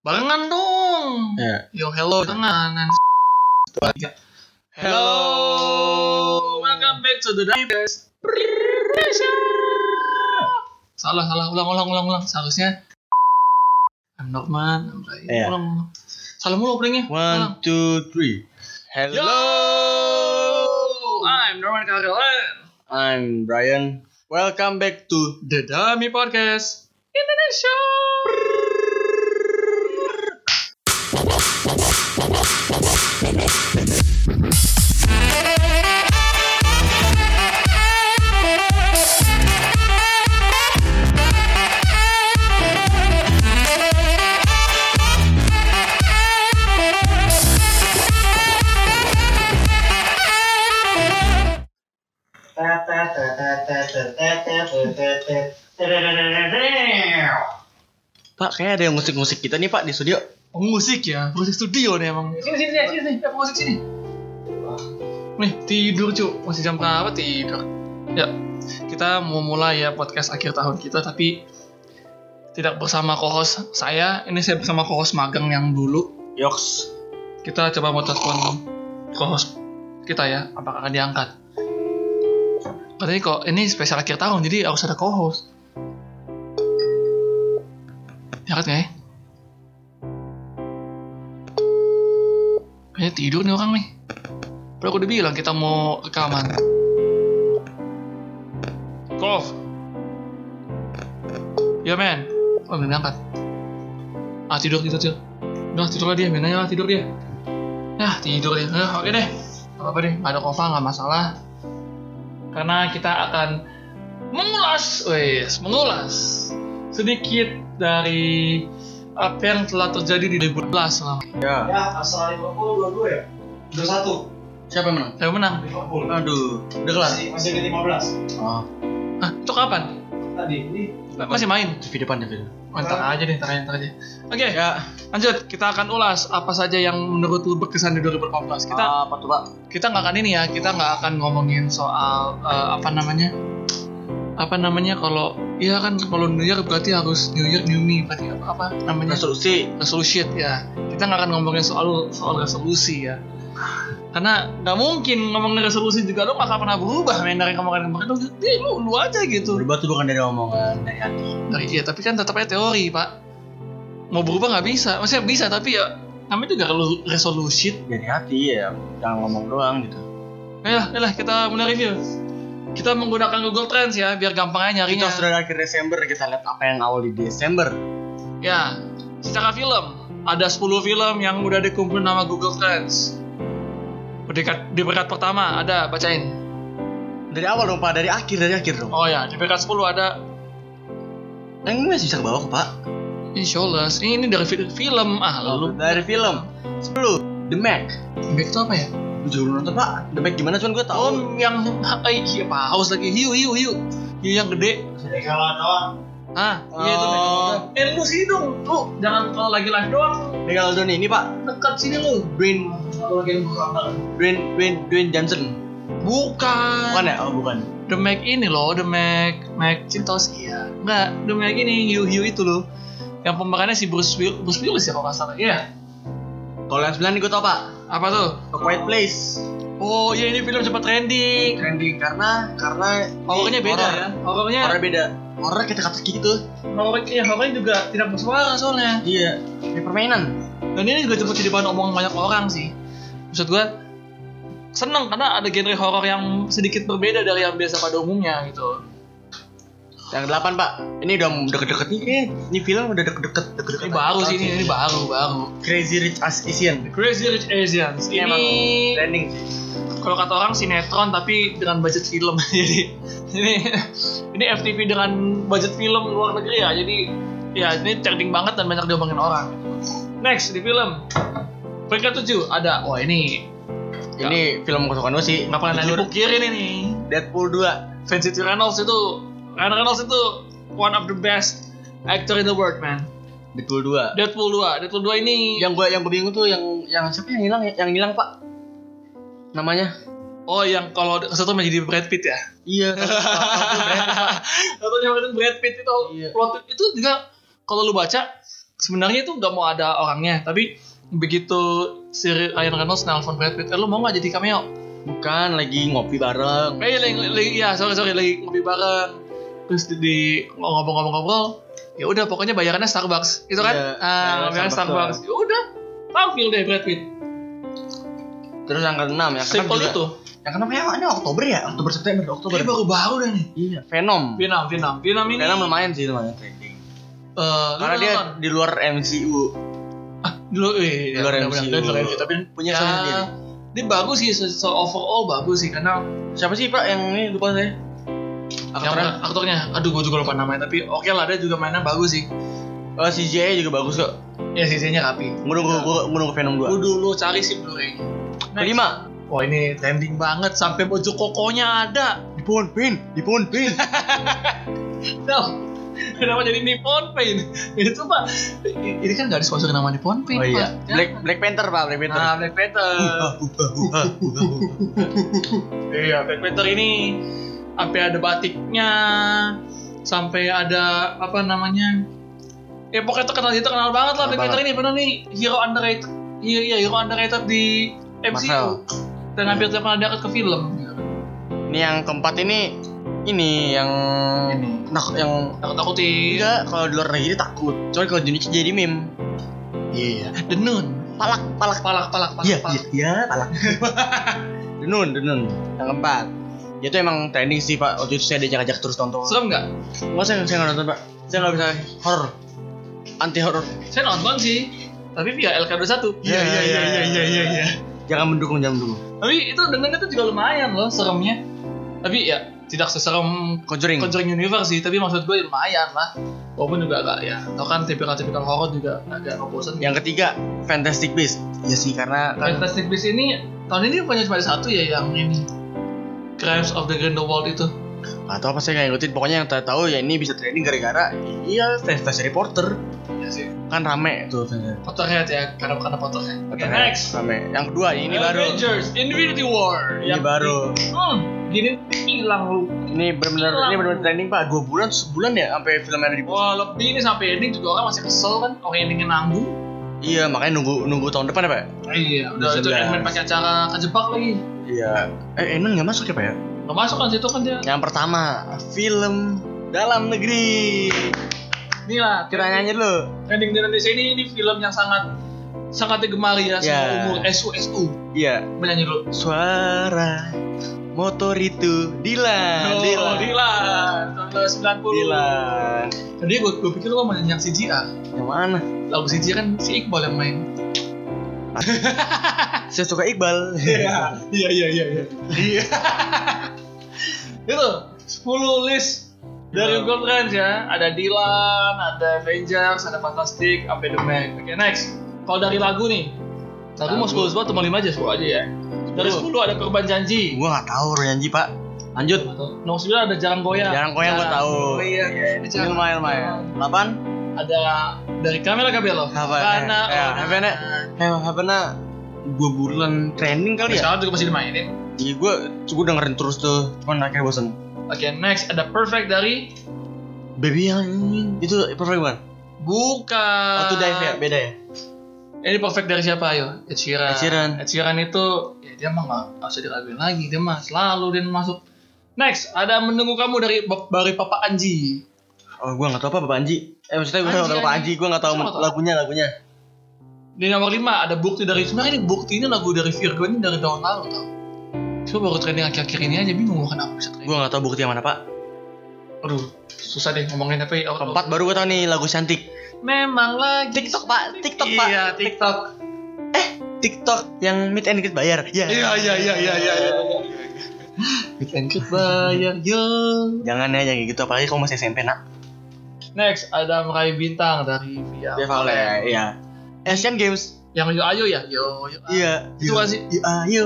Barengan dong. Ya. Yo hello barengan. Hello. Welcome back to the Divers. Salah salah ulang ulang ulang ulang seharusnya I'm Norman, I'm Ray. Iya. Ulang, ulang. Salah mulu openingnya. Ulang. One, two, three. Hello. Yo, I'm Norman Karel. I'm Brian. Welcome back to The Dummy Podcast Indonesia. Pak. Kayak ada yang musik-musik kita nih Pak di studio. Oh, musik ya, musik studio nih emang. Sini sini sini sini, sini. musik sini. Nih tidur cu, masih jam berapa tidur? Ya, kita mau mulai ya podcast akhir tahun kita tapi tidak bersama co-host saya. Ini saya bersama co-host magang yang dulu. Yoks. Kita coba mau telepon co-host kita ya, apakah akan diangkat? Katanya kok ini spesial akhir tahun, jadi harus ada co-host. Diangkat nggak ya? Kayaknya tidur nih orang nih. Padahal aku udah bilang kita mau rekaman. Kof. Ya men. Oh belum diangkat. Ah tidur tidur tidur. Udah tidur lah dia, aja lah tidur dia. Nah tidur dia. Eh, oke deh. Gak apa-apa deh, gak ada kofa gak masalah. Karena kita akan mengulas, wes, mengulas sedikit dari apa yang telah terjadi di 2012 selama Ya. Ya, Arsenal Liverpool dua-dua ya? Dua satu. Siapa yang menang? saya menang. Liverpool. Aduh, udah kelar. Masih, masih ke 15 Oh, Ah, itu kapan? Tadi. Ini Masih main? TV depan TV. Mantap aja deh, ntar aja. Oke, Ya, lanjut. Kita akan ulas apa saja yang menurut lu berkesan di 2018. Kita apa tuh Pak? kita nggak akan ini ya, kita nggak akan ngomongin soal eh, apa namanya, apa namanya kalau iya kan kalau New Year berarti harus New Year New Me berarti apa, apa namanya Resolusi. resolusi ya. Kita nggak akan ngomongin soal soal resolusi ya. Karena nggak mungkin ngomongin resolusi juga lo akan pernah berubah main dari kemarin-kemarin lu, ya, lu, lu aja gitu. Berubah tuh bukan dari omongan, dari hati. Dari iya, tapi kan tetap aja teori, Pak. Mau berubah nggak bisa. Maksudnya bisa, tapi ya namanya juga kalau resolusi. Dari hati ya, jangan ngomong doang gitu. Ayolah, ayolah kita mulai review. Kita menggunakan Google Trends ya, biar gampang aja nyarinya. Kita sudah akhir Desember, kita lihat apa yang awal di Desember. Ya, secara film, ada 10 film yang udah dikumpulin nama Google Trends. Di peringkat, di peringkat pertama ada, bacain. Dari awal dong Pak, dari akhir, dari akhir dong. Oh ya, di peringkat 10 ada Yang masih bisa ke bawah Pak. Insyaallah. Ini, ini dari fi- film. Ah, lalu Dari film 10 The Mac back itu apa ya? Belum nonton pak The Mac gimana cuman gue tau Oh, yang eh, iya, Pak, haus lagi. Hiu, hiu, hiu. Hiu yang gede. Doang. Ah, iya itu. Oh. Eh, lu sini dong. Lu jangan kalau lagi live doang. Megalodon ini pak Dekat sini lu. Dwayne Kalau lagi banget. Dwayne Dwayne Dwayne Johnson Bukan. Bukan ya? Oh bukan The Mac ini loh, The Mac Mac Cintos iya. Enggak, The Mac ini Hiu Hiu itu loh. Yang pemerannya si Bruce Will, Bruce Willis ya kalau nggak salah. Iya. Kalau yang 9 nih gue tau pak Apa tuh? A Quiet Place Oh iya ini film sempat trending. Trending karena Karena Horornya beda horror. ya. Horornya Horor beda Horor kita kata gitu horornya horornya juga tidak bersuara soalnya. Iya Ini permainan Dan ini juga cepet jadi bahan omongan banyak orang sih. Maksud gua seneng karena ada genre horor yang sedikit berbeda dari yang biasa pada umumnya gitu. Yang 8 pak Ini udah deket-deket nih eh, Ini film udah deket-deket deket-deket Ini baru sih ini, ini baru baru. Crazy Rich Asian Crazy Rich Asians. Ini emang trending sih kalau kata orang sinetron tapi dengan budget film. jadi ini ini FTV dengan budget film luar negeri ya. Jadi ya ini trending banget dan banyak diomongin orang. Next di film peringkat 7 ada wah ini Ini film kesukaan gue sih nggak pernah Jujur, dipukirin ini. Deadpool 2 Vincent Reynolds itu Ryan Reynolds itu one of the best actor in the world man. Deadpool 2 Deadpool 2, Deadpool 2 ini yang gue yang gue bingung tuh yang yang siapa yang hilang yang hilang pak namanya oh yang kalau satu menjadi Brad Pitt ya. iya Satu yang Brad Pitt itu Iya. plot itu juga kalau lu baca sebenarnya itu nggak mau ada orangnya, tapi begitu si Ryan Reynolds nelfon Brad Pitt, eh, lu mau nggak jadi cameo? Bukan lagi ngopi bareng. Eh, lagi, lagi, ya sorry sorry lagi ngopi bareng, terus di, di ngobrol-ngobrol-ngobrol, ya udah pokoknya bayarannya Starbucks, itu kan? Iya, ah, bayaran Starbucks Starbucks. Ya udah, tampil deh Brad Pitt. Terus yang keenam ya. Simple itu. Yang keenam ya ini Oktober ya? Oktober September Oktober. Ini baru-baru dah nih. Iya. Venom. Vietnam, Vietnam, Vietnam ini. Venom lumayan sih lumayan trending. eh, lu Karena dia nonton? di luar MCU. ah, dulu eh, Di luar benar, MCU. di luar MCU, tapi Punya ya, sendiri. Dia bagus sih, so, so overall bagus sih karena Siapa sih Pak yang ini lupa saya? Aktornya? aktornya, aduh gue juga lupa namanya tapi oke lah dia juga mainnya bagus sih. Oh, CGI juga bagus kok. Ya sisinya rapi. Gue nunggu gue nunggu Venom 2. Gue dulu cari sih Blu-ray-nya. Next. Kelima. Wah ini trending banget sampai baju kokonya ada. Di Pohon Pin, di Pohon Pin. No. Kenapa jadi Nippon Paint? Itu pak, ini kan gak disponsori nama Nippon Paint Oh iya. Pak. Black Black Panther Pak, Black Panther. Nah, Black Panther. Iya, Black Panther ini sampai ada batiknya, sampai ada apa namanya? Ya pokoknya terkenal dia terkenal banget lah Black Panther ini benar nih hero underrated. Iya, iya hero underrated di MCU. Marvel. Dan hampir tiap pernah diangkat ke film. Ini yang keempat ini ini yang Ini. nah yang Takut takutin. enggak kalau di luar negeri takut. Coba kalau di Indonesia jadi meme. Iya. Denun. Palak, palak. Palak, palak, palak, Iya, palak. iya, iya, palak. Denun, Denun. Yang keempat. Dia tuh emang trending sih Pak. Waktu itu saya diajak-ajak terus nonton. Serem nggak? Enggak saya saya nggak nonton Pak. Saya nggak bisa horror. Anti horror. Saya nonton sih. Tapi via LK21. Iya, iya, iya, iya, iya, iya, iya. Jangan mendukung, jangan mendukung. Tapi itu dengan itu juga lumayan loh seremnya. Tapi ya tidak seserem Conjuring. Conjuring Universe sih, tapi maksud gue lumayan lah. Walaupun juga agak ya, tau kan tipikal-tipikal horror juga agak ngebosen. Yang ketiga, Fantastic Beasts. Ya sih karena kan Fantastic Beasts ini tahun ini punya cuma satu ya yang ini Crimes of the Grindelwald itu. atau apa saya nggak ngikutin. Pokoknya yang saya tahu ya ini bisa trending gara-gara iya Fantasy Reporter Ya sih. kan rame tuh. Potterhead ya, karena karena Potterhead. Oke, next. Rame. Yang kedua ini baru. Avengers Infinity War. Ini baru. Hmm, gini hilang lu. Ini benar-benar ini benar-benar trending pak. Dua bulan sebulan ya sampai filmnya ada di. Wah lebih ini sampai ending juga orang masih kesel kan, orang endingnya nanggung. Iya makanya nunggu nunggu tahun depan ya pak. Iya, udah itu. Ant-Man pakai acara kejebak lagi. Iya. Eh Enon nggak masuk ya pak ya? Gak masuk kan situ kan dia. Yang pertama film dalam negeri. Ini lah, Kita nyanyi dulu. Trending di Indonesia ini, ini film yang sangat sangat digemari ya semua Ya. umur SU SU. Iya. Menyanyi dulu. Suara motor itu Dilan. Oh, Dilan. Dilan. Tahun 90. Dilan. Tadi gue gue pikir lo mau nyanyi yang CGR. Yang mana? Lagu CGR kan si Iqbal yang main. Saya suka Iqbal. Iya, iya, iya, iya, iya. Iya. Itu 10 list dari Iya. Gold Trends ya. Ada Dylan, ada Avengers, ada Fantastic, sampai The Meg. Oke, next. Kalau dari lagu nih, lagu mau Lagu. 10 sebab cuma 5 aja 10 aja ya. Dari 10 ada Korban Janji. Gua nggak tahu Royanji pak. Lanjut. Nomor 9 ada Jarang Goyang. Jarang Goyang gua tahu. Ya, ini Ini jarang. lumayan lumayan. Delapan. Ada dari Cabello. Apa? Karena Eh, eh, Havana. Eh, apa na? Dua bulan trending kali ya? Sekarang juga masih dimainin. Iya, gue gue dengerin terus tuh, cuman akhirnya bosan. Oke, next ada Perfect dari Baby yang itu perfect bukan? Bukan. Oh, itu dive ya, beda ya? Ini perfect dari siapa ayo? Ed Sheeran. Ed Sheeran. Ed Sheeran itu ya dia mah nggak nggak usah diraguin lagi, dia mah selalu dia masuk. Next ada menunggu kamu dari dari Papa Anji. Oh, gue nggak tahu apa Bapak Anji. Eh, maksudnya gue Anji, nggak tahu Pak Anji. Gue nggak tahu Masa nggak tahu? lagunya lagunya. Di nomor 5 ada bukti dari sebenarnya ini bukti ini lagu dari Virgo ini dari tahun lalu tau. Cuma baru trending akhir-akhir ini aja bingung kenapa bisa trending. Gue nggak tahu bukti yang mana Pak. Aduh, susah deh ngomongin apa ya. Keempat baru gue tahu nih lagu cantik. Memang lagi TikTok Pak, TikTok Pak. Iya, TikTok. TikTok yang meet and greet bayar. Iya. Iya, iya, iya, iya, iya. iya. Weekend bayar, yo. Jangan ya, jangan gitu. Apalagi kamu masih SMP nak. Next ada meraih bintang dari Via Valen, iya. Asian Games. Yang yo ayo ya, yo yo. Iya. Itu kan sih. Iya, ayo.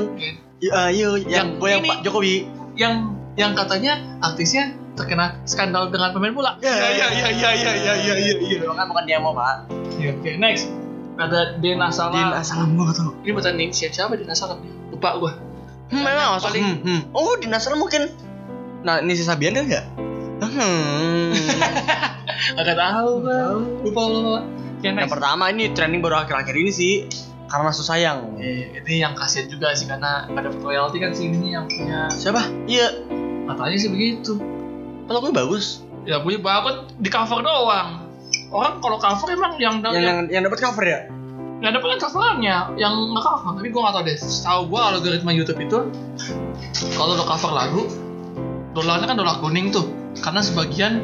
Iya, ayo. Yang Yang goyang. Pak Jokowi. Yang yang katanya artisnya terkena skandal dengan pemain bola. Iya, iya, iya, iya iya iya iya iya. iya. Kan bukan dia mau Pak. Iya, Oke, next. Ada Dena Salam. Din Asalam gue gak tau. Ini bukan nih siapa siapa Dena Salam? Lupa gua. Hmm, memang. Paling- Hmm, hmm. Oh, Din Asalam mungkin. Nah, ini si Sabian kan enggak? Hmm. Agak tahu kan. Lupa lupa. Yang next. pertama ini trending baru akhir-akhir ini sih karena susayang. Eh, ini yang kasihan juga sih karena ada royalty kan sih ini yang punya Siapa? Iya. katanya sih begitu. Kalau gue bagus. Ya punya banget di cover doang. Orang kalau cover emang yang Yang yang, yang dapat cover ya? nggak ada kan covernya, yang nggak cover. Tapi gue nggak tahu deh. Tahu gue algoritma YouTube itu kalau lo cover lagu, dolarnya kan dolar kuning tuh. Karena sebagian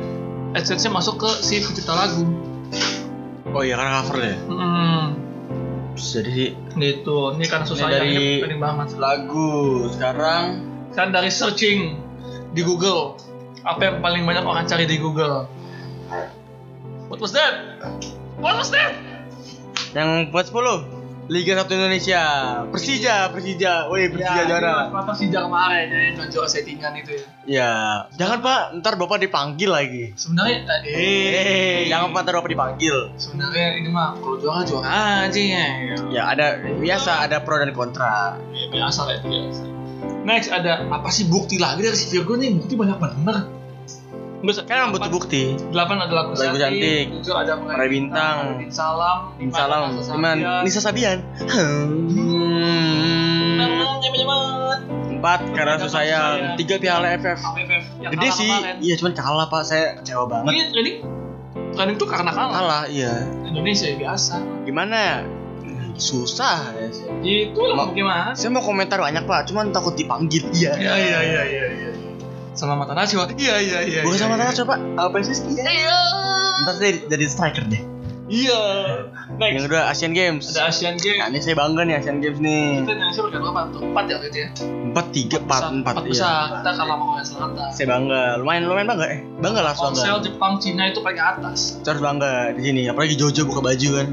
AdSense-nya masuk ke si pencipta lagu. Oh iya karena cover ya. Hmm, Jadi gitu. Ini kan susah Ini dari- ini penting banget. lagu sekarang Kan dari searching di Google, apa yang paling banyak orang cari di Google? What was that? What was that? yang buat 10 Liga 1 Indonesia Persija Persija woi Persija juara Ini Persija kemarin ya, yang juara settingan itu ya. ya jangan pak ntar bapak dipanggil lagi Sebenarnya, eh, eh jangan pak ntar bapak dipanggil sebenarnya ini mah kalau juara juara aja ya. ya ada biasa ada pro dan kontra Ya, biasa lah itu biasa. Next ada apa sih bukti lagi dari si Virgo nih? Bukti banyak bener. Enggak kan emang butuh bukti. 8 ada lagu, Lagu cantik. 7 ada Bintang. Din Salam, salam Iman Nisa Sabian. Hmm. empat karena susayang tiga piala FF yang gede sih. iya cuman kalah pak. Saya kecewa banget. Ini training training tuh karena kalah. kalah iya. Indonesia ya biasa. gimana ya? Susah ya. Itu lah mau gimana? saya mau komentar banyak pak. Cuman takut dipanggil. Iya Iya iya iya iya iya. Selamat Najwa. Iya iya iya. bukan iya, sama iya. tangan coba apa sih Iya. ntar saya jadi striker deh Iya. yang Next. kedua Asian Games Ada Asian nah, Games. ini saya bangga nih Asian Games nih Kita Indonesia berkat berapa tuh? Empat ya itu ya? empat tiga empat empat Empat iya besar. Kita kalah sama Korea Selatan. saya bangga lumayan lumayan bangga eh bangga lah bangga Korsel Jepang Cina itu paling atas. Harus bangga di sini apalagi Jojo buka baju kan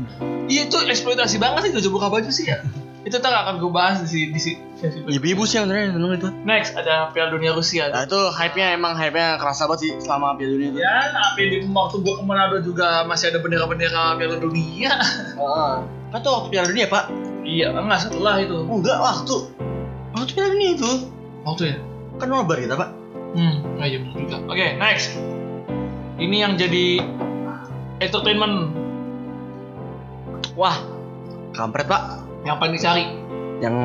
Iya itu eksploitasi banget sih Jojo buka baju sih ya. itu ntar akan gue bahas di di si sesi ibu-ibu sih yang sebenarnya seneng itu Next ada Piala Dunia Rusia. nah itu hype-nya emang hype-nya kerasa banget sih selama Piala Dunia itu Ya, tapi di waktu gue ke Manado juga masih ada bendera-bendera Piala Dunia. Oh. Kan tuh waktu Piala Dunia, Pak. iya, enggak setelah itu. Enggak, waktu. Waktu Piala Dunia itu. Waktu ya? Kan nobar kita, Pak. Hmm, nah iya bener juga. Oke, next. Ini yang jadi entertainment Wah, kampret, Pak. Yang paling dicari. Yang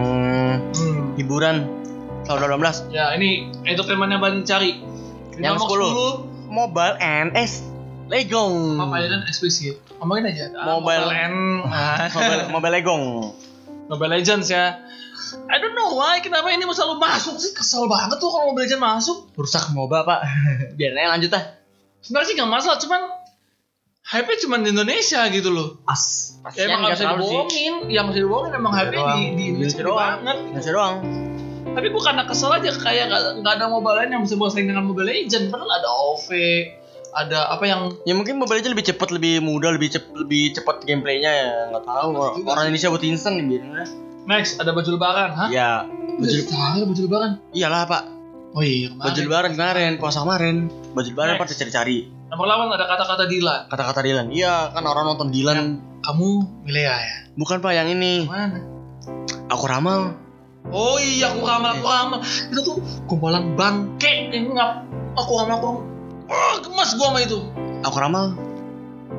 Hmm. hiburan tahun 2018. Ya, ini entertainment yang paling dicari. Yang Nomor 10. Mobile NS Legong. Mobile Legends eksplisit. Ngomongin aja. Ah, Mobile- N. Ah. Mobile, Mobile Legong. Mobile Legends ya. I don't know why kenapa ini mau selalu masuk sih kesel banget tuh kalau Mobile Legends masuk. Rusak MOBA, Pak. Biarin aja lanjut ah. Sebenarnya sih gak masalah, cuman hype-nya cuma di Indonesia gitu loh. As. Ya, emang gak bisa dibohongin, yang bisa dibohongin emang hype-nya doang. di, di Indonesia Indonesia doang. banget. Indonesia doang. Tapi gue karena kesel aja kayak gak, gak ada mobile lain yang bisa bersaing dengan Mobile Legends. Padahal ada OV, ada apa yang Ya mungkin Mobile Legends lebih cepat, lebih mudah, lebih cepat, lebih cepat gameplaynya ya. Nggak tahu. Orang, juga orang sih. Indonesia buat instan nih biarin aja. next ada baju lebaran, hah? Ya, Baju lebaran, baju lebaran. iyalah Pak. Oh iya kemarin. Baju lebaran kemarin, puasa kemarin. Baju lebaran. Pak cari-cari. Nomor 8 ada kata-kata Dilan. Kata-kata Dylan. Iya, kan orang nonton Dylan. Kamu Milea ya? Bukan Pak yang ini. Mana? Aku ramal. Oh iya, aku ramal, aku ramal. Itu tuh kumpulan bangke yang ngap. Aku ramal, aku ramal. Wah, gemas gua sama itu. Aku ramal.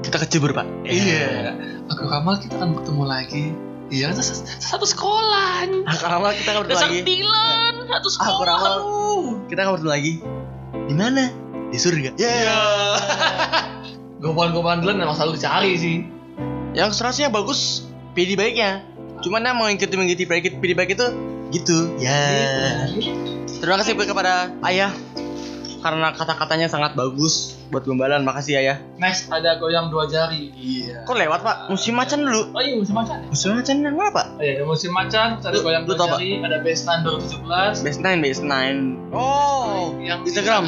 Kita kecebur Pak. Iya. Aku ramal kita akan bertemu lagi. Iya, satu, sekolah. Aku ramal kita akan bertemu lagi. Dilan, satu sekolah. Aku ramal. Kita akan bertemu lagi. Di mana? Di surga. Ya. Iya. Gombal-gombal Dilan memang selalu dicari sih. Yang serasnya bagus. PD baiknya. Cuman yang mau ngikutin mengikuti PD PD baik itu gitu. Ya. Terima kasih kepada ayah karena kata-katanya sangat bagus buat gombalan. Makasih ayah. Next ada goyang dua jari. Iya. Kok lewat pak? Musim macan dulu. Oh iya musim macan. ya? Musim macan yang apa? Oh iya musim macan. Ada goyang dua Pak? jari. Ada Bestan 2017. Best 9, Best 9. Oh, yang di Instagram.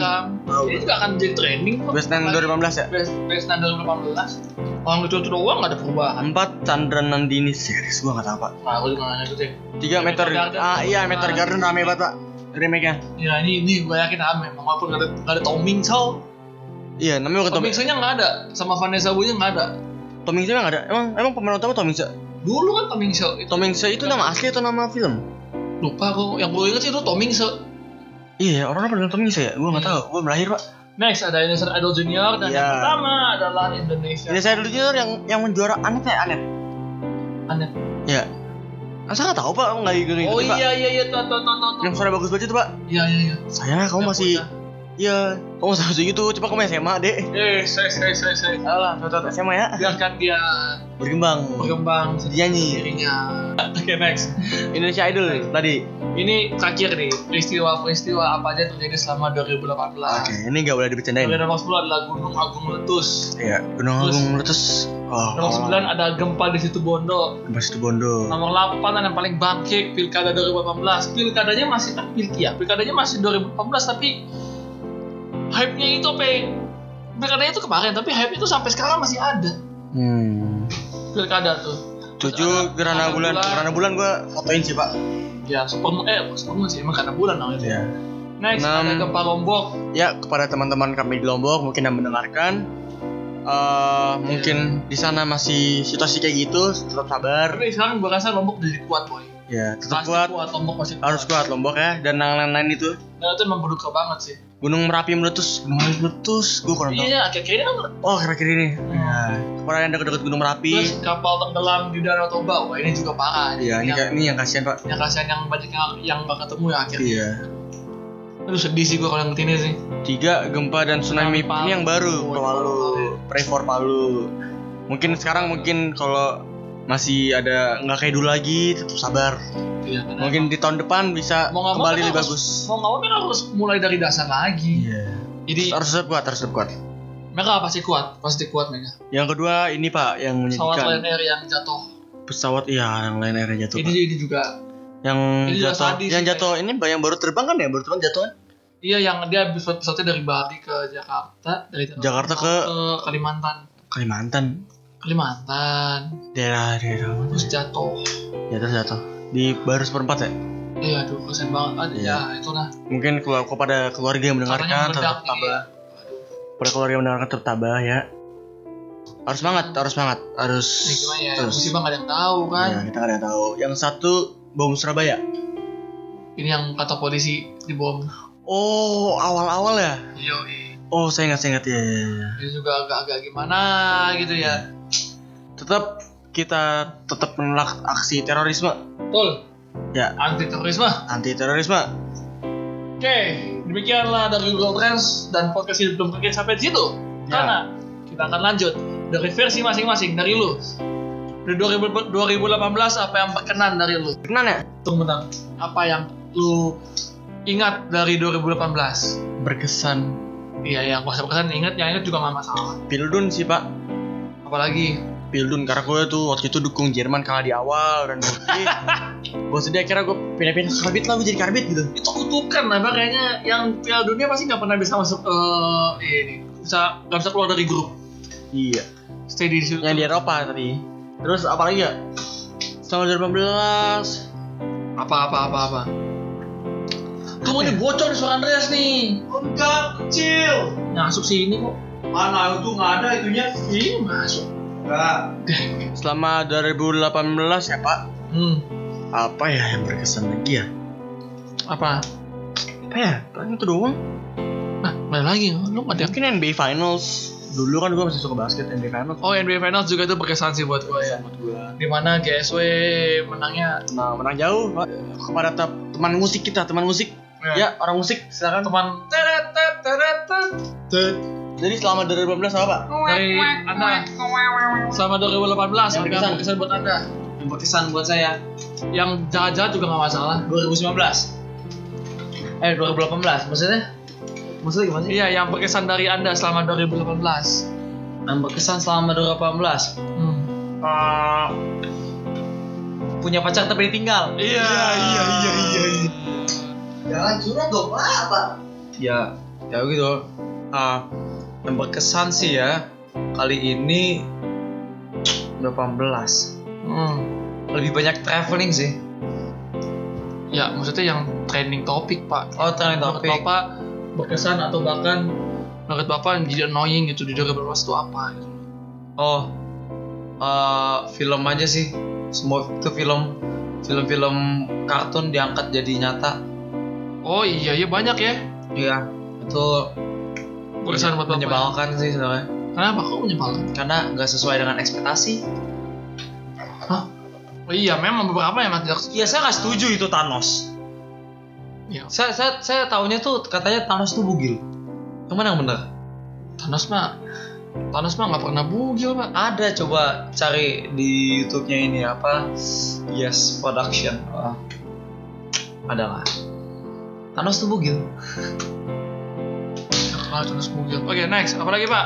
Ini juga akan jadi trending kok. Best 9 2015 ya? Best Best 2018. Orang lucu lucu doang gak ada perubahan. 4 Chandra Nandini series gua gak tahu pak. Nah, aku juga gak ngikutin. 3 Meteor Meteor Garden. Ah iya Meteor Garden rame banget pak. Remake-nya. Ya ini ini gue yakin ame. Walaupun gak ada gak ada Tom Mingsel. Iya namanya bukan Tom Tom Mingsel-nya gak ada. Sama Vanessa Wu nya gak ada. Tom Hanks emang ada? Emang emang pemeran utama Tom Hanks? Dulu kan Tom Mingsel itu Tom Hanks itu nama asli atau nama film? lupa kok. Yang gue inget sih itu Tom Mingsel. Iya pada bilang Tom Hanks ya? Gua gak Iya. tahu. Gua belum lahir pak. Next ada Indonesian Idol Junior dan Iya. yang pertama adalah Indonesia. Saya dulu junior yang yang menjuara Anet ya Anet. Anet. Ya. Saya nggak tahu pak, nggak ngikutin Oh pak. iya iya iya tuh tuh tuh. Yang suara bagus banget itu pak. Iya iya iya. Saya kamu masih. Iya, kamu masih harus gitu. Coba kamu SMA dek. Eh, saya saya saya saya. Alah, cocok SMA ya. Biarkan dia Berkembang. berkembang nyanyi. sendirinya. Oke next. Indonesia Idol tadi. Ini terakhir nih peristiwa-peristiwa apa aja terjadi selama 2018. Oke, ini nggak boleh nomor 10 adalah Gunung Agung meletus. Iya, Gunung Terus- Agung meletus. Oh, Nomor 9 ada gempa di situ Bondo. Mas itu Bondo. Nomor 8 yang paling bangke Pilkada 2018. Pilkadanya masih tak pilki ya. Pilkadanya masih 2018 tapi hype-nya itu apa? ya? Pilkadanya itu kemarin tapi hype itu sampai sekarang masih ada. Hmm. Pilkada tuh. Tujuh gerhana bulan, gerhana bulan gua fotoin sih pak. Ya, supermoon eh supermoon sih emang karena bulan namanya. Ya. Next Enam. ada gempa Lombok. Ya kepada teman-teman kami di Lombok mungkin yang mendengarkan, eh mungkin di sana masih situasi kayak gitu, tetap sabar. Tapi sekarang gua rasa Lombok jadi kuat boy. Ya tetap kuat, kuat Lombok masih kuat. harus kuat Lombok ya. Dan yang lain-lain itu, Nah, itu emang berduka banget sih. Gunung Merapi meletus, Gunung Merapi meletus, gua kurang tahu. Iya, akhir-akhir ini kan Oh kira-kira ini. Ya. Kepada yang dekat-dekat Gunung Merapi. terus kapal tenggelam di Danau Toba. Wah, ini juga parah. Iya, ini, yang, ini yang kasihan pak. yang kasihan yang banyak yang, yang gak ketemu ya akhirnya. Iya. Aduh sedih sih gua kalau ngeliat ini sih. Tiga gempa dan tsunami Palu. ini yang baru Oh, Palu. Palu. Pray for Palu. Mungkin sekarang mungkin kalau masih ada nggak kayak dulu lagi, tetap sabar. Iya, Mungkin di tahun depan bisa mau kembali kan lebih harus- bagus. Mau nggak mau mereka harus mulai dari dasar lagi. Iya. Jadi Harus tetap kuat, harus tetap kuat. mereka pasti kuat, pasti kuat mereka. Yang kedua ini pak yang Pesawat menyedihkan Lion Air yang jatuh. pesawat iya yang lain airnya jatuh Ini pak. ini juga. Yang ini juga jatuh, sadis yang jatuh ini yang baru terbang kan ya baru terbang jatuh kan? Iya yang dia pesawat pesawatnya dari Bali ke Jakarta, dari Jakarta ke- Kalimantan. Kalimantan. Kalimantan. Daerah-daerah mana? Terus jatuh. Jatuh jatuh. Di baru seperempat ya? Iya, aduh, kasihan banget. Ada Iya. ya, itulah. Mungkin keluar kepada keluarga yang mendengarkan tetap tabah. Pada keluarga yang mendengarkan tetap tabah ya. Harus semangat, harus semangat, harus Ini gimana ya? terus. Musibah nggak ada yang tahu kan. Ya, kita nggak ada yang tahu. Yang satu bom Surabaya. Ini yang kata polisi dibom. Oh, awal-awal ya? Iya, iya. Oh, saya ingat, saya ingat ya. Ini juga agak-agak gimana gitu ya. Tetap kita tetap menolak aksi terorisme. Betul. Ya, Anti terorisme. anti terorisme. Oke, demikianlah dari Google Trends dan podcast ini belum berakhir sampai di situ. Ya. Karena kita akan lanjut dari versi masing-masing dari lu. Dari 2000 2018 apa yang berkenan dari lu? Kenapa ya? Tunggu bentar. Apa yang lu ingat dari 2018? Berkesan. Iya, yang gak usah berkesan ingat, yang ingat juga gak masalah. Pildun sih, Pak. Apalagi? Pildun karena gue tuh waktu itu dukung Jerman kalah di awal dan gue gue sedih akhirnya gue pindah-pindah ke karbit lah gue jadi karbit gitu. Itu kutukan lah kayaknya yang Piala Dunia pasti nggak pernah bisa masuk eh ini bisa nggak bisa keluar dari grup. Iya. Stay di situ. Yang di Eropa tadi. Terus apa lagi ya selama 2018 apa apa apa apa tunggu nih bocor nih suara Andreas nih. Enggak, kecil. masuk sini kok. Mana itu nggak ada itunya? ih masuk. Enggak. selama 2018 ya Pak? Hmm. Apa ya yang berkesan lagi ya? Apa? Apa ya? Paling itu doang. Nah mana lagi? Lu ada mungkin NBA Finals. Dulu kan gue masih suka basket NBA Finals. Oh NBA Finals juga itu berkesan sih buat gue ya. Buat gue di mana GSW menangnya? Nah menang jauh Pak. kepada te- teman musik kita teman musik ya orang musik silakan teman jadi selama 2018 apa Pak dari anda selama 2018 Yang berkesan. berkesan buat anda Yang berkesan buat saya yang jahat-jahat juga nggak masalah 2019. Eh 2018 maksudnya? Maksudnya gimana sih? Iya, yang berkesan dari Anda selama 2018. Yang berkesan selama 2018 Hmm. Eh, punya pacar tapi ditinggal. Iya, iya, iya, iya. Jangan curhat dong, Pak. Ya, ya gitu. Ah, yang berkesan sih ya kali ini 18. Hmm. Lebih banyak traveling sih. Ya, maksudnya yang trending topik, Pak. Oh, trending Menurut topik. Bapak berkesan atau bahkan menurut Bapak yang jadi annoying gitu di 2018 itu apa gitu. Oh, eh, film aja sih. Semua itu film film-film kartun diangkat jadi nyata. Oh iya, iya banyak ya. Iya, itu berkesan buat menyebalkan sih sebenarnya. Kenapa? Kok menyebalkan? Karena nggak sesuai dengan ekspektasi. Oh iya memang beberapa yang tidak Iya saya nggak setuju itu Thanos. Iya. saya saya saya tahunya tuh katanya Thanos tuh bugil. Yang mana yang benar? Thanos mah Thanos mah nggak pernah bugil pak. Ada coba cari di YouTube-nya ini apa? Yes Production. Oh. ada lah Thanos tuh bugil. Ah, Thanos bugil? Oke next. Apa lagi pak?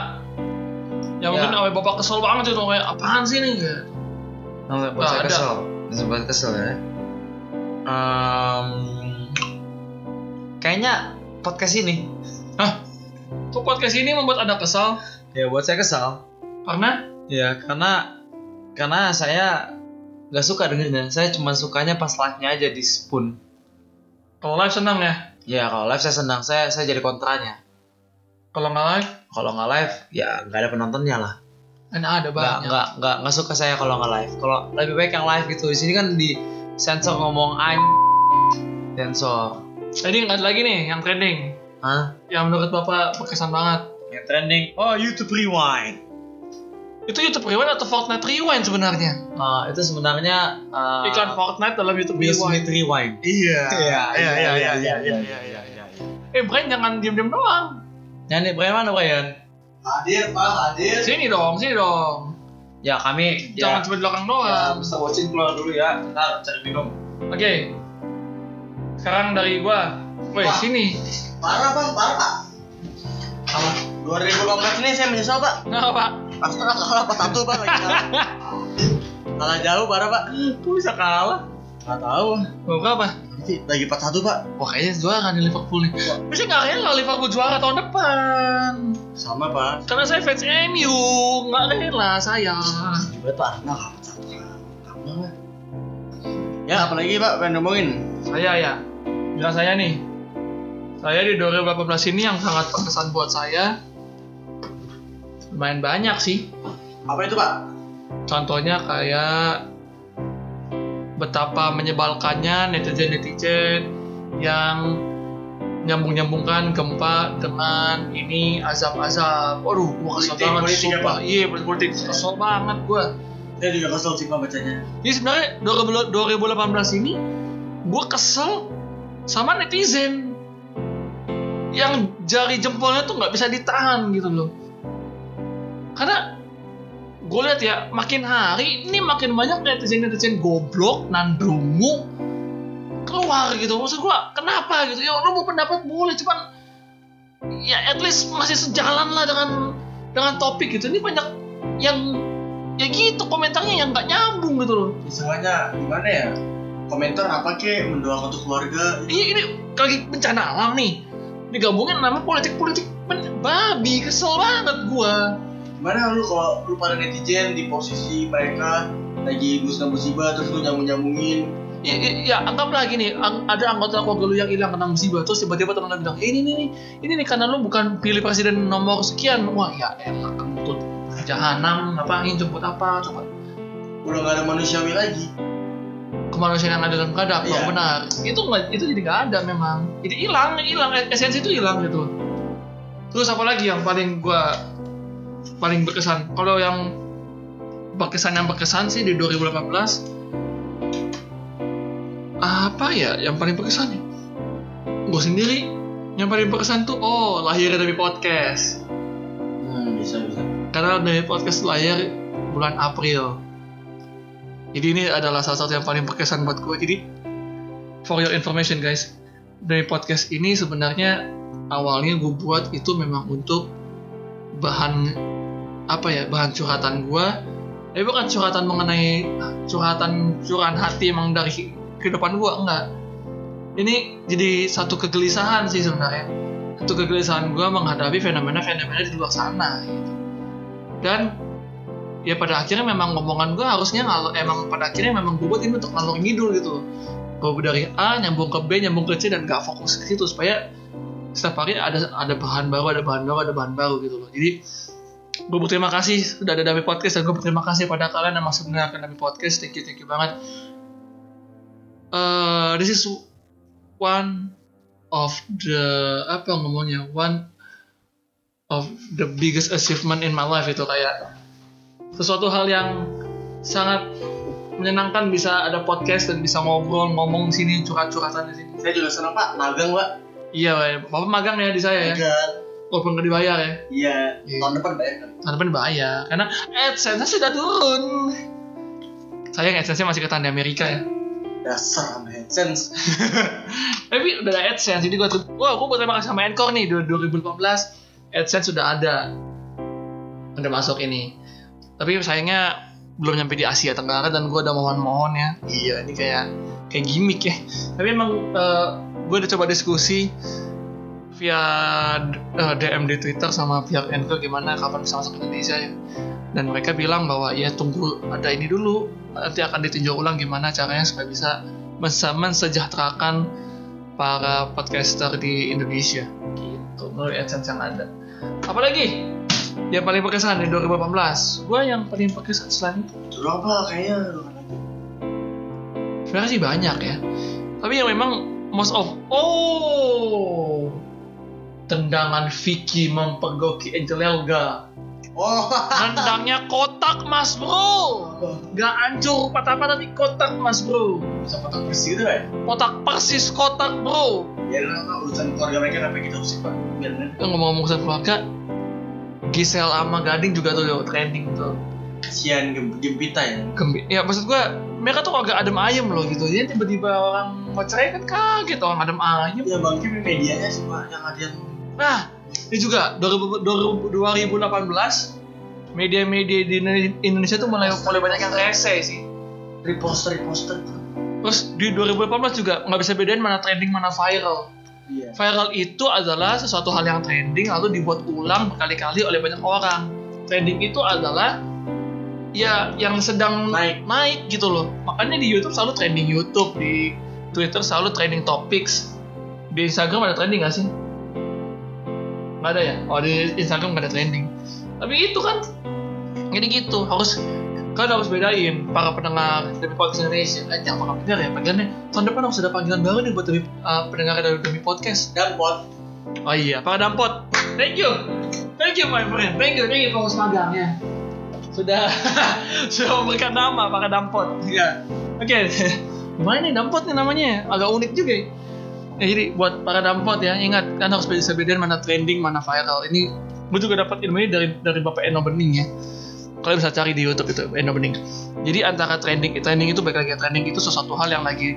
Yang Ya. mungkin sampai bapak kesel banget itu kayak apaan sih nih Nah, buat Nggak saya ada. kesel. Buat kesel ya. Em, kayaknya podcast ini. Kok podcast ini membuat anda kesal? Ya buat saya kesal. Karena? Ya karena karena saya nggak suka dengernya. Saya cuma sukanya pas live-nya aja di spoon kalau live senang ya? Ya kalau live saya senang. Saya saya jadi kontranya. Kalau nggak live? Kalau nggak live ya nggak ada penontonnya lah. Kan ada banyak. nggak nggak nggak suka saya kalau nggak live. Kalau lebih baik yang live gitu. Di sini kan di sensor ngomong an sensor. Jadi nggak ada lagi nih yang trending. Hah? yang menurut bapak berkesan banget. Yang trending oh YouTube Rewind itu YouTube Rewind atau Fortnite Rewind sebenarnya? Ah, itu sebenarnya ah, iklan Fortnite dalam YouTube Will Rewind. Smith Rewind. Iya. Iya, iya, iya, iya, iya iya, iya iya eh Brian jangan diem diem doang Nyanyi Brian mana Brian? Hadir pak, hadir. sini dong sini dong. Ya kami jangan ya, cuma di belakang ya doang Mr. Watching keluar dulu ya. Ntar cari minum. Oke. Sekarang dari gua. Woi sini. Parah bang, parah. Pak. apa 2018 ini saya menyesal pak. nggak pak Arsenal kalah 4-1 pak lagi kalah. kalah jauh parah pak. Kok bisa kalah? Gak tahu. mau Nanti lagi 4-1 pak. Wah kayaknya juara nih Liverpool nih Bisa nggak rela Liverpool juara tahun depan Sama pak. Karena saya fans MU Nggak rela saya Juga tuh Arsenal kalah 4-1. Kamu lah. Ya apalagi pak pengen ngomongin. Saya ya Bila saya nih Saya di 2018 ini yang sangat berkesan buat saya Lumayan banyak sih Apa itu pak? Contohnya kayak Betapa menyebalkannya netizen-netizen Yang nyambung-nyambungkan gempa dengan ini azab-azab. Waduh, gua kesel Politik, banget politik sumpah. Iya, politik kesel banget gua. Saya juga kesel sih pak bacanya. Jadi sebenarnya 2000 2018 ini gue kesel sama netizen yang jari jempolnya tuh nggak bisa ditahan gitu loh. Karena gue lihat ya makin hari ini makin banyak netizen netizen goblok nandungu keluar gitu. Maksud gue kenapa gitu? Ya lo mau pendapat boleh cuman ya at least masih sejalan lah dengan dengan topik gitu. Ini banyak yang ya gitu komentarnya yang nggak nyambung gitu loh. Semuanya gimana ya? Komentar apa kek mendoakan untuk keluarga. Iya ini lagi bencana alam nih. Digabungin nama politik-politik men- babi, kesel banget gua. Gimana lu kalau lu pada netizen di posisi mereka lagi musibah-musibah terus lu nyambung-nyambungin Ya, ya, ya anggaplah gini, ang- ada anggota keluarga lu yang hilang kena musibah, terus tiba-tiba teman bilang, eh, ini, ini, ini, ini nih karena lu bukan pilih presiden nomor sekian. Wah ya enak, kentut. Jahanam, ngapain, jemput apa, coba. udah gak ada manusiawi lagi Kemanusiaan yang ada dalam keadaan, Iya. benar. Itu itu jadi nggak ada memang. Jadi hilang, hilang, esensi itu hilang gitu. Terus apa lagi yang paling gua paling berkesan? Kalau yang berkesan yang berkesan sih di 2018 apa ya yang paling berkesan? Gue sendiri yang paling berkesan tuh oh lahir dari podcast hmm bisa bisa karena dari podcast lahir bulan April. Jadi ini adalah salah satu yang paling berkesan buat gue. Jadi for your information guys, dari podcast ini sebenarnya awalnya gue buat itu memang untuk bahan apa ya bahan curhatan gue. Tapi bukan curhatan mengenai curhatan curahan hati emang dari kehidupan gue enggak. Ini jadi satu kegelisahan sih sebenarnya. Satu kegelisahan gue menghadapi fenomena-fenomena di luar sana gitu dan ya pada akhirnya memang ngomongan gue harusnya ngalor emang pada akhirnya memang gue buat ini untuk ngalor ngidul gitu gue dari A nyambung ke B nyambung ke C dan gak fokus ke situ supaya setiap hari ada ada bahan baru ada bahan baru ada bahan baru gitu loh jadi gue berterima kasih sudah ada Dami Podcast dan gue berterima kasih pada kalian yang masih mendengarkan Dami Podcast thank you thank you banget Eh, this is one of the apa ngomongnya one of the biggest achievement in my life itu kayak sesuatu hal yang sangat menyenangkan bisa ada podcast dan bisa ngobrol ngomong sini curhat-curhatan di sini. Saya juga senang pak, magang pak. Iya, Pak. Bapak magang ya di saya ya. Magang. Walaupun nggak dibayar ya. Iya. Iya. Tahun depan bayar kan? Tahun depan bayar karena AdSense sudah turun. Sayang AdSense masih ketahan di Amerika ya. Dasar AdSense. Tapi udah ada AdSense, jadi gue tuh, wah gue berterima kasih sama Anchor nih, 2018 AdSense sudah ada, udah masuk ini. Tapi sayangnya belum nyampe di Asia Tenggara dan gue udah mohon-mohon ya. Iya, ini kayak kayak gimmick ya. Tapi emang gue udah coba diskusi via eh, DM di Twitter sama pihak Anchor gimana kapan bisa masuk ke Indonesia ya. Dan mereka bilang bahwa ya tunggu ada ini dulu, nanti akan ditinjau ulang gimana caranya supaya bisa mense- mensejahterakan para podcaster di Indonesia gitu melalui AdSense yang ada apalagi yang paling berkesan di 2018 gue yang paling berkesan selain itu apa kayaknya? Sebenarnya sih banyak ya. Tapi yang memang most of oh tendangan Vicky mempergoki Angel Elga. Oh. Nendangnya kotak mas bro. Gak hancur patah-patah di kotak mas bro. Bisa foto bersih gitu ya? Kotak persis kotak bro. Biar apa urusan keluarga mereka kenapa kita usik pak? Biar Yang ngomong-ngomong urusan keluarga Gisel sama Gading juga tuh trending tuh kasihan gem- gempita ya. Gembi ya maksud gua mereka tuh agak adem ayem loh gitu jadi tiba-tiba orang mau cerai kan kaget orang adem ayem Ya bang Kim medianya sih pak yang ada yang nah ini juga 2000 2018 media-media di Indonesia tuh mulai mulai banyak yang rese sih reposter reposter. terus di 2018 juga nggak bisa bedain mana trending mana viral Iya. viral itu adalah sesuatu hal yang trending lalu dibuat ulang berkali-kali oleh banyak orang trending itu adalah ya yang sedang Naik. naik gitu loh. Makanya di YouTube selalu trending YouTube di Twitter selalu trending topics. Di Instagram ada trending gak sih? Nggak ada ya? Oh di Instagram nggak ada trending. Tapi itu kan jadi gitu. Harus kan harus bedain para pendengar dari podcast Indonesia. Eh jangan para pendengar ya panggilannya. Tahun depan harus ada panggilan baru nih buat demi uh, pendengar dari demi podcast. Dan pot. oh iya para dampot. Thank you. Thank you my friend. Thank you thank you pengurus magang ya sudah. Sudah memberikan nama para dampot ya oke. Gimana nih dampot nih namanya. Agak unik juga ya. Ya, jadi buat para dampot ya ingat kan harus bisa bedain mana trending mana viral. Ini gue juga dapat ilmu ini dari dari bapak Eno Bening ya. Kalian bisa cari di YouTube itu Eno Bening. Jadi antara trending trending itu baik lagi trending itu sesuatu hal yang lagi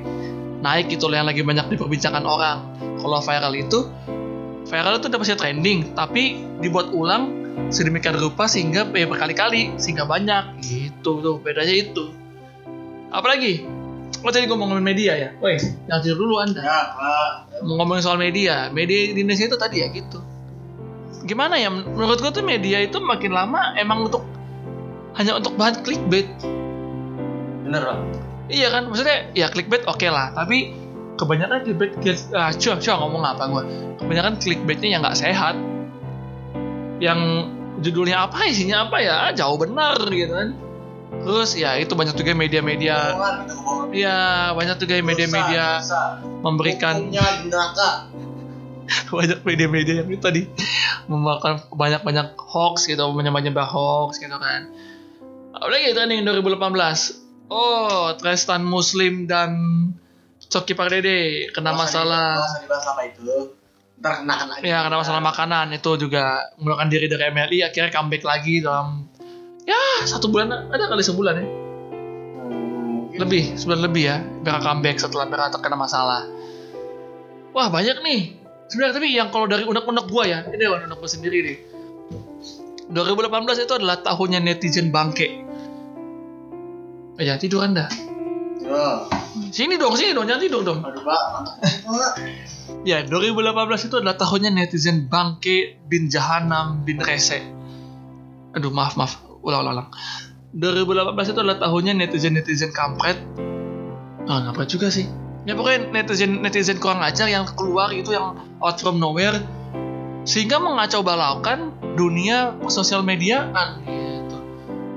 naik gitu yang lagi banyak diperbincangkan orang. Kalau viral itu viral itu udah pasti trending tapi dibuat ulang sedemikian rupa sehingga ya berkali-kali sehingga banyak. Gitu tuh bedanya itu. Apalagi Oh tadi gue mau ngomongin media ya? Woi, jangan tidur dulu anda. Ya pak. Mau ngomongin soal media. Media di Indonesia itu tadi ya gitu. Gimana ya, menurut gue tuh media itu makin lama emang untuk Hanya untuk bahan clickbait. Bener pak. Iya kan, maksudnya ya clickbait oke lah Tapi kebanyakan clickbait ah, cuy, cuy ngomong apa gue Kebanyakan clickbaitnya yang nggak sehat Yang judulnya apa, isinya apa ya? Jauh benar gitu kan. Terus ya itu banyak juga media-media. Iya banyak juga media-media memberikan. Banyak media-media yang itu tadi memakan banyak-banyak hoax gitu menyebar hoax gitu kan. Apalagi itu nih 2018 oh Tristan Muslim dan Coki Pardede kena masalah. dibahas- nggak usah dibahas apa itu. Ntar kena kena. ya kena masalah makanan. Itu juga menggunakan diri dari MLI akhirnya comeback lagi dalam ya satu bulan ada kali sebulan ya. Hmm, lebih sebulan lebih ya mereka comeback setelah mereka terkena masalah. Wah banyak nih. Sebenarnya tapi yang kalau dari unek-unek gua ya ini unek gua sendiri nih. 2018 itu adalah tahunnya netizen bangke. Eh jangan tidur anda Sini dong sini dong jangan tidur dong. Aduh pak. Ya 2018 itu adalah tahunnya netizen bangke bin jahanam bin rese. Aduh maaf maaf. Ulang ulang ulang. 2018 itu adalah tahunnya netizen netizen kampret. Ah kampret juga sih? Ya pokoknya netizen netizen kurang ajar yang keluar itu yang out from nowhere. Sehingga mengacau balaukan dunia sosial mediaan gitu.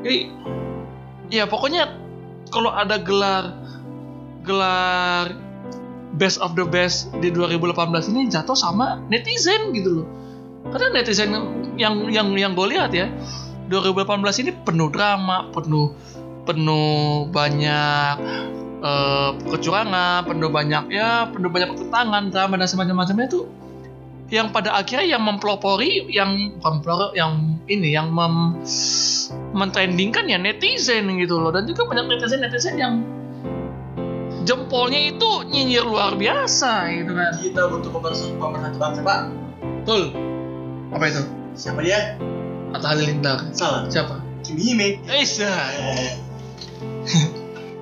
Jadi ya pokoknya kalau ada gelar gelar best of the best di 2018 ini jatuh sama netizen gitu loh. Karena netizen yang yang yang gue lihat ya 2018 ini penuh drama penuh penuh banyak eh, kecurangan penuh banyak ya penuh banyak pertentangan drama dan semacam-macamnya itu yang pada akhirnya yang mempelopori yang bukan pelopor, yang ini yang mem, mentrendingkan ya netizen gitu loh. Dan juga banyak netizen netizen yang jempolnya itu nyinyir luar biasa gitu kan. Kita butuh pemersatu bangsa pak. betul. Apa itu? Siapa dia? Atta Halilintar. Salah. siapa? Kimi Hime. Isa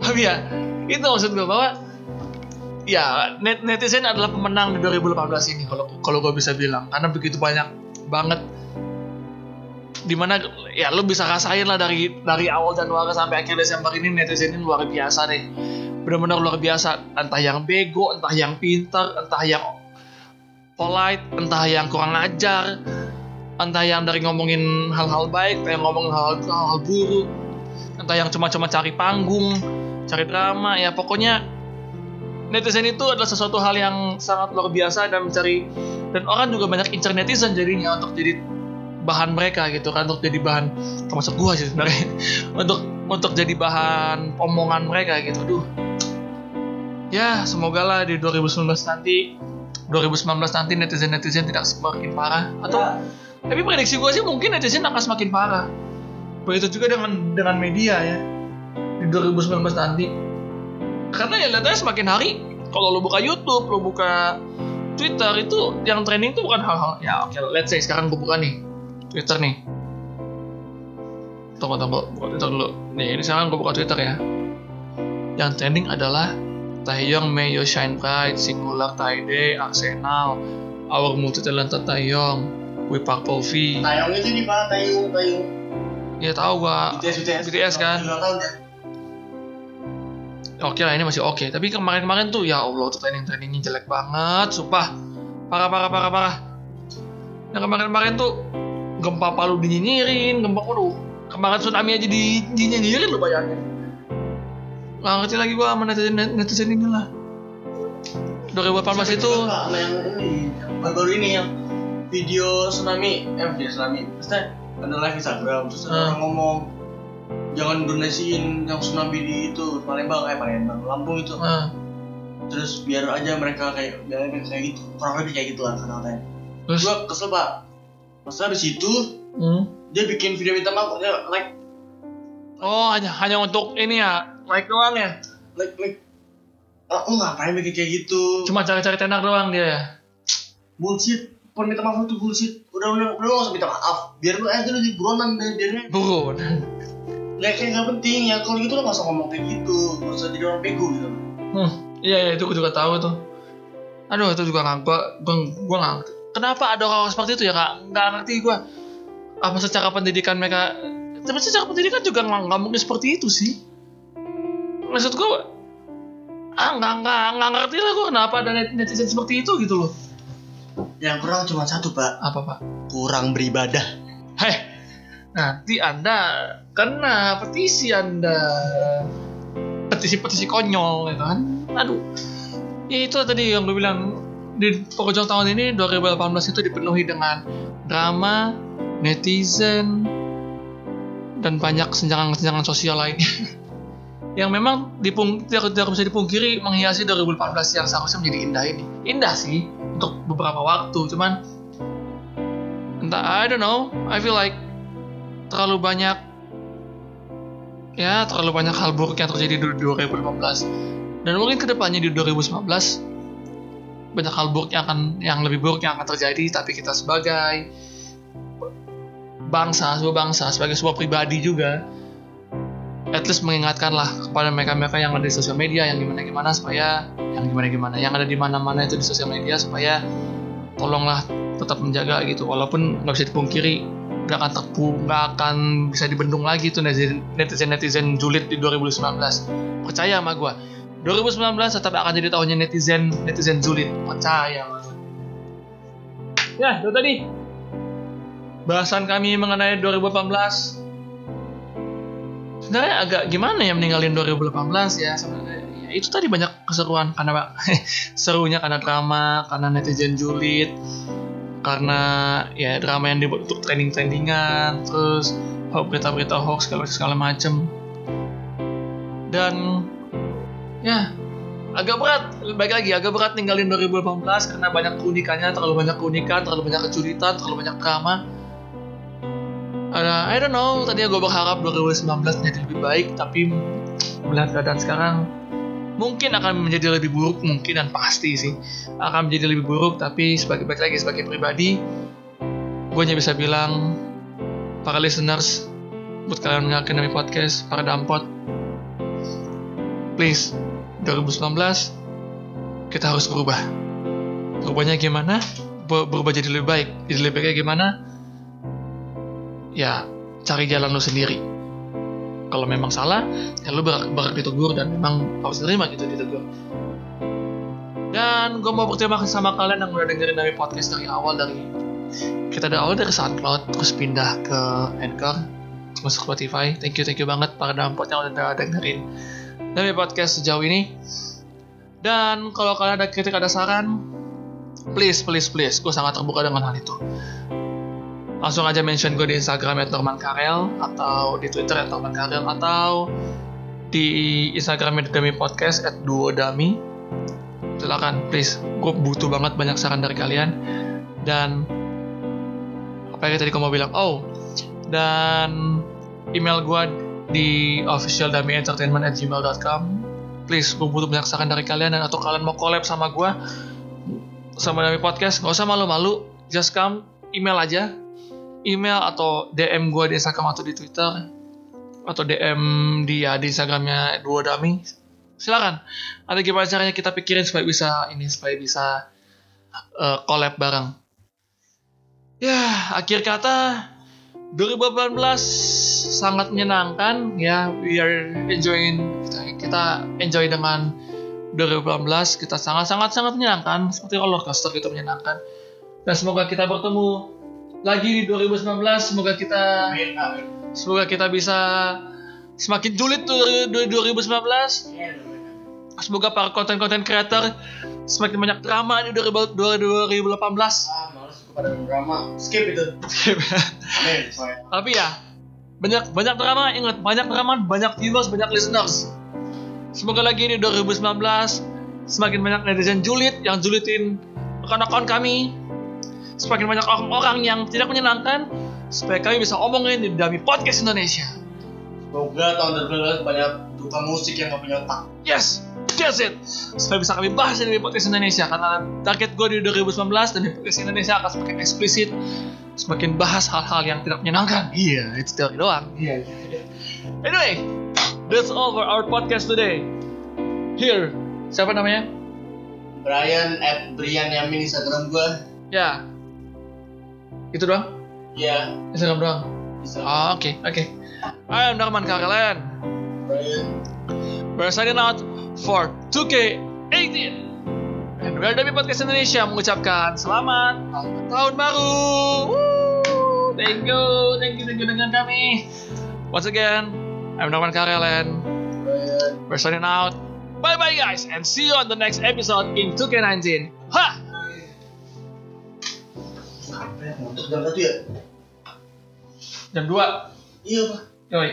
tapi ya? Itu maksud gue bahwa ya net netizen adalah pemenang di 2018 ini kalau kalau gue bisa bilang. Karena begitu banyak banget di mana ya lo bisa rasain lah dari dari awal Januari sampai akhir Desember ini netizen ini luar biasa deh. Benar-benar luar biasa. Entah yang bego entah yang pintar entah yang polite entah yang kurang ajar entah yang dari ngomongin hal-hal baik entah yang ngomongin hal-hal, hal-hal buruk entah yang cuma-cuma cari panggung cari drama ya pokoknya netizen itu adalah sesuatu hal yang sangat luar biasa dan mencari dan orang juga banyak incer netizen jadinya untuk jadi bahan mereka gitu kan untuk jadi bahan termasuk gua sih sebenarnya untuk untuk jadi bahan omongan mereka gitu. Duh ya semoga lah di 2019 nanti 2019 nanti netizen netizen tidak semakin parah. Atau tapi prediksi gue sih mungkin netizen akan semakin parah. Begitu juga dengan dengan media ya. Di 2019 nanti karena ya lihatnya semakin hari kalau lo buka YouTube lo buka Twitter itu yang trending tuh bukan hal-hal ya oke let's say sekarang gue buka nih Twitter nih. Tunggu tunggu buka Twitter dulu. Nih ini sekarang gue buka Twitter ya. Yang trending adalah Taeyong May You Shine Bright Singular Taide Arsenal Our Multi Talented Taeyong We Purple V. Tayong itu nih pak, Tayong, Tayong. ya tahu gua. BTS, BTS. BTS kan? Tahun ya. Oke lah ini masih oke. Tapi kemarin-kemarin tuh ya Allah tuh training trainingnya jelek banget sumpah. Parah parah parah parah. Yang kemarin-kemarin tuh gempa palu dinyinyirin gempa waduh. Kemarin tsunami aja di dinyinyirin lo bayangin. Nggak ngerti lagi gua sama netizen netizen ini lah. 2018 itu sama yang ini, yang baru ini yang video tsunami, eh video tsunami. Maksudnya ada live Instagram, terus ada Hmm. orang ngomong jangan donasiin yang tsunami di itu Palembang, eh Palembang, Lampung itu. nah, Terus biar aja mereka kayak biar mereka kayak gitu, kurang lebih kayak gitu lah kata-katanya. terus Gua kesel pak, masa di situ hmm. dia bikin video minta maaf, dia like, oh hanya hanya untuk ini ya like doang ya like, like, ah, lu ngapain bikin kayak gitu? cuma cari-cari tenar doang dia ya bullshit pun minta maaf itu bullshit udah udah udah gak usah minta maaf biar lu aja lu jadi buronan deh biarnya burun Nggak kayak nggak penting ya kalau gitu lo gak usah ngomong kayak gitu gak usah jadi orang bego gitu Hmm, iya iya itu gue juga tahu tuh. Aduh itu juga gua gua gua nggak ngerti. Kenapa ada orang seperti itu ya nggak nggak ngerti gua. Apa secara pendidikan mereka? Tapi secara pendidikan juga nggak nggak mungkin seperti itu sih. Maksud gua ah nggak nggak nggak ngerti lah gua kenapa ada net- netizen seperti itu gitu loh. yang kurang cuma satu pak Apa pak? kurang beribadah Heh, nanti anda kena petisi anda. Petisi-petisi konyol gitu kan? Aduh. Ya itu tadi yang gue bilang di penghujung tahun ini 2018 itu dipenuhi dengan drama netizen dan banyak senjangan-senjangan sosial lainnya. Yang memang dipung, tidak, tidak bisa dipungkiri menghiasi 2018 yang seharusnya menjadi indah ini. Indah sih untuk beberapa waktu cuman entah I don't know I feel like terlalu banyak ya terlalu banyak hal buruk yang terjadi di 2015 dan mungkin ke depannya di 2019 banyak hal buruk yang akan yang lebih buruk yang akan terjadi tapi kita sebagai bangsa sebuah bangsa sebagai sebuah pribadi juga at least mengingatkanlah kepada mereka-mereka yang ada di sosial media yang gimana-gimana supaya yang gimana-gimana yang ada di mana-mana itu di sosial media supaya tolonglah tetap menjaga gitu. Walaupun nggak bisa dipungkiri nggak akan terpu nggak akan bisa dibendung lagi tuh netizen netizen julid di 2019 percaya sama gue 2019 tetap akan jadi tahunnya netizen netizen julid. Percaya ya itu tadi. Bahasan kami mengenai 2018 sebenarnya agak gimana ya meninggalin 2018 ya sebenarnya? Ya, itu tadi banyak keseruan karena serunya karena drama karena netizen julid karena ya drama yang dibuat untuk trending-trendingan terus berita-berita hoax segala segala macem. Dan ya agak berat. Baik lagi agak berat ninggalin 2018 karena banyak keunikannya terlalu banyak keunikan terlalu banyak kejulitan terlalu banyak drama. Ada I don't know tadinya gue berharap 2019 jadi lebih baik tapi melihat keadaan sekarang mungkin akan menjadi lebih buruk mungkin dan pasti sih. Akan menjadi lebih buruk tapi sebagai baik lagi sebagai pribadi gue hanya bisa bilang para listeners buat kalian mendengarkan dari podcast para dampot please 2019 kita harus berubah. Berubahnya gimana? Ber- berubah jadi lebih baik jadi lebih baiknya gimana? Ya cari jalan lo sendiri kalau memang salah ya lo berhak, berhak ditegur dan memang harus terima gitu ditegur. Dan gue mau berterima kasih sama kalian yang udah dengerin dari podcast dari awal dari kita dari awal dari SoundCloud terus pindah ke Anchor masuk Spotify. Thank you thank you banget para dampot yang udah dengerin dari podcast sejauh ini. Dan kalau kalian ada kritik ada saran please please please gue sangat terbuka dengan hal itu langsung aja mention gue di Instagram Norman Karel atau di Twitter Norman Karel atau di Instagram Dami Podcast at Duodami. Silakan please. Gue butuh banget banyak saran dari kalian. Dan apa yang tadi gue mau bilang? Oh dan email gue di officialdamientertainment at gmail.com please gue butuh banyak saran dari kalian dan atau kalian mau collab sama gue sama Dami Podcast nggak usah malu-malu. Just come email aja email atau DM gue di Instagram atau di Twitter atau DM dia di Instagramnya Duo Dami. Silakan. Ada gimana caranya kita pikirin supaya bisa ini supaya bisa uh, collab bareng. Ya akhir kata 2018 sangat menyenangkan. Ya we are enjoying kita, kita enjoy dengan 2018 kita sangat sangat sangat menyenangkan. Seperti roller coaster gitu menyenangkan. Dan semoga kita bertemu lagi di 2019 semoga kita semoga kita bisa semakin julid tuh di 2019 semoga para konten-konten creator semakin banyak drama di 2018 ah males kepada drama. Skip itu. Amin, soalnya. tapi ya banyak banyak drama ingat. Banyak drama banyak viewers banyak listeners. Semoga lagi di 2019 semakin banyak netizen julid yang julitin rekan-rekan kami semakin banyak orang-orang yang tidak menyenangkan supaya kami bisa omongin di Dami Podcast Indonesia. Semoga tahun 2019 banyak duka musik yang gak punya otak. Yes that's it. Supaya bisa kami bahas di Dami Podcast Indonesia karena target gue di 2019 dan di Podcast Indonesia akan semakin eksplisit semakin bahas hal-hal yang tidak menyenangkan. Iya. Itu teori doang. Iya. Anyway, that's all for our podcast today. Here, siapa namanya? Brian at Brian Yamin Instagram gua. Ya, itu doang. ya Instagram doang. bisa Oh, oke, oke. I am Darman Karelen. Brian We're signing out for 2K18. And we're Podcast Indonesia mengucapkan selamat tahun baru. Woo! Thank you, thank you, thank you dengan kami. Once again, I'm Darman Karelen. We're signing out. Bye bye, guys, and see you on the next episode in 2K19. Ha! Untuk jam satu ya Jam 2. iya pak Yoi.